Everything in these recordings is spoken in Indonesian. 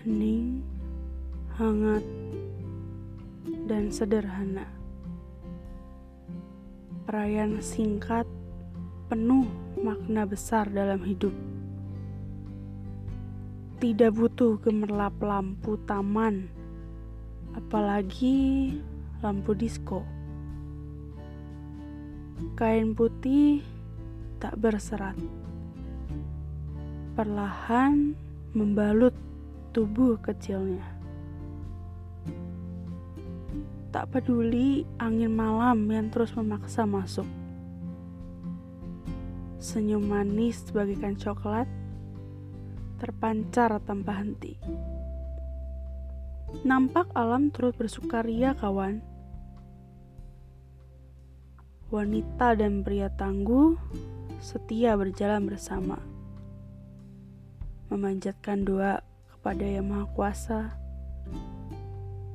hening, hangat, dan sederhana. Perayaan singkat, penuh makna besar dalam hidup. Tidak butuh gemerlap lampu taman, apalagi lampu disko. Kain putih tak berserat, perlahan membalut tubuh kecilnya. Tak peduli angin malam yang terus memaksa masuk. Senyum manis bagaikan coklat terpancar tanpa henti. Nampak alam turut bersukaria, kawan. Wanita dan pria tangguh setia berjalan bersama, memanjatkan doa kepada Yang Maha Kuasa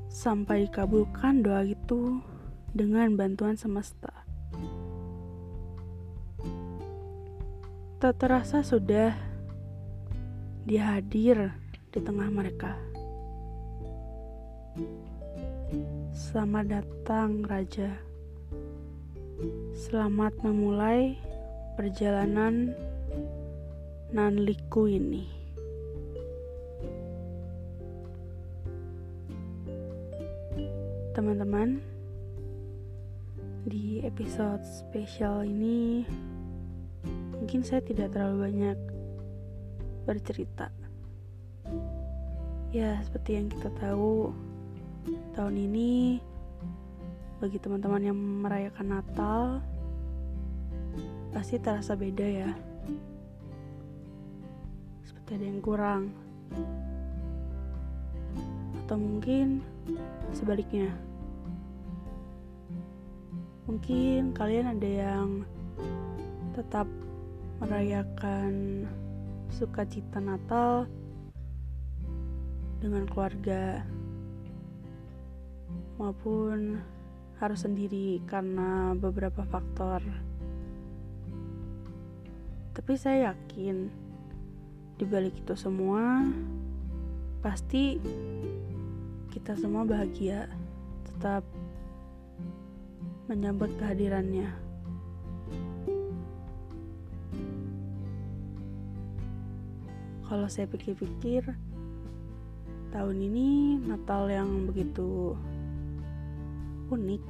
sampai dikabulkan doa itu dengan bantuan semesta. Tak terasa sudah dia hadir di tengah mereka. Selamat datang, Raja. Selamat memulai perjalanan Nanliku ini. Teman-teman, di episode spesial ini mungkin saya tidak terlalu banyak bercerita. Ya, seperti yang kita tahu, tahun ini bagi teman-teman yang merayakan Natal pasti terasa beda ya. Seperti ada yang kurang atau mungkin sebaliknya mungkin kalian ada yang tetap merayakan sukacita Natal dengan keluarga maupun harus sendiri karena beberapa faktor. Tapi saya yakin di balik itu semua pasti kita semua bahagia tetap menyambut kehadirannya. Kalau saya pikir-pikir, tahun ini Natal yang begitu unik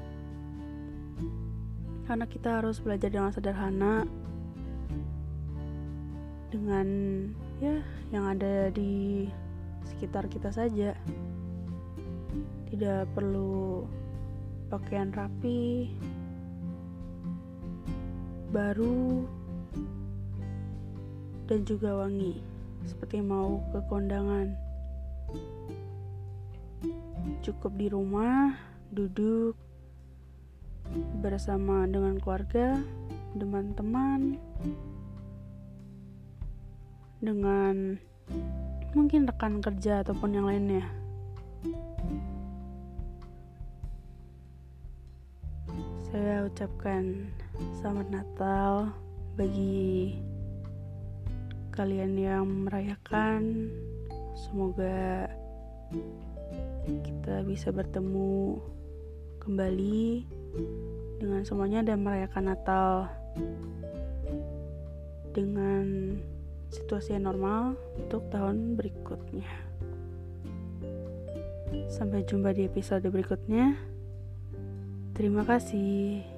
karena kita harus belajar dengan sederhana dengan ya yang ada di sekitar kita saja tidak perlu pakaian rapi baru dan juga wangi seperti mau ke kondangan cukup di rumah duduk bersama dengan keluarga, teman-teman, dengan mungkin rekan kerja ataupun yang lainnya. Saya ucapkan selamat Natal bagi kalian yang merayakan. Semoga kita bisa bertemu kembali dengan semuanya dan merayakan Natal dengan situasi yang normal untuk tahun berikutnya. Sampai jumpa di episode berikutnya. Terima kasih.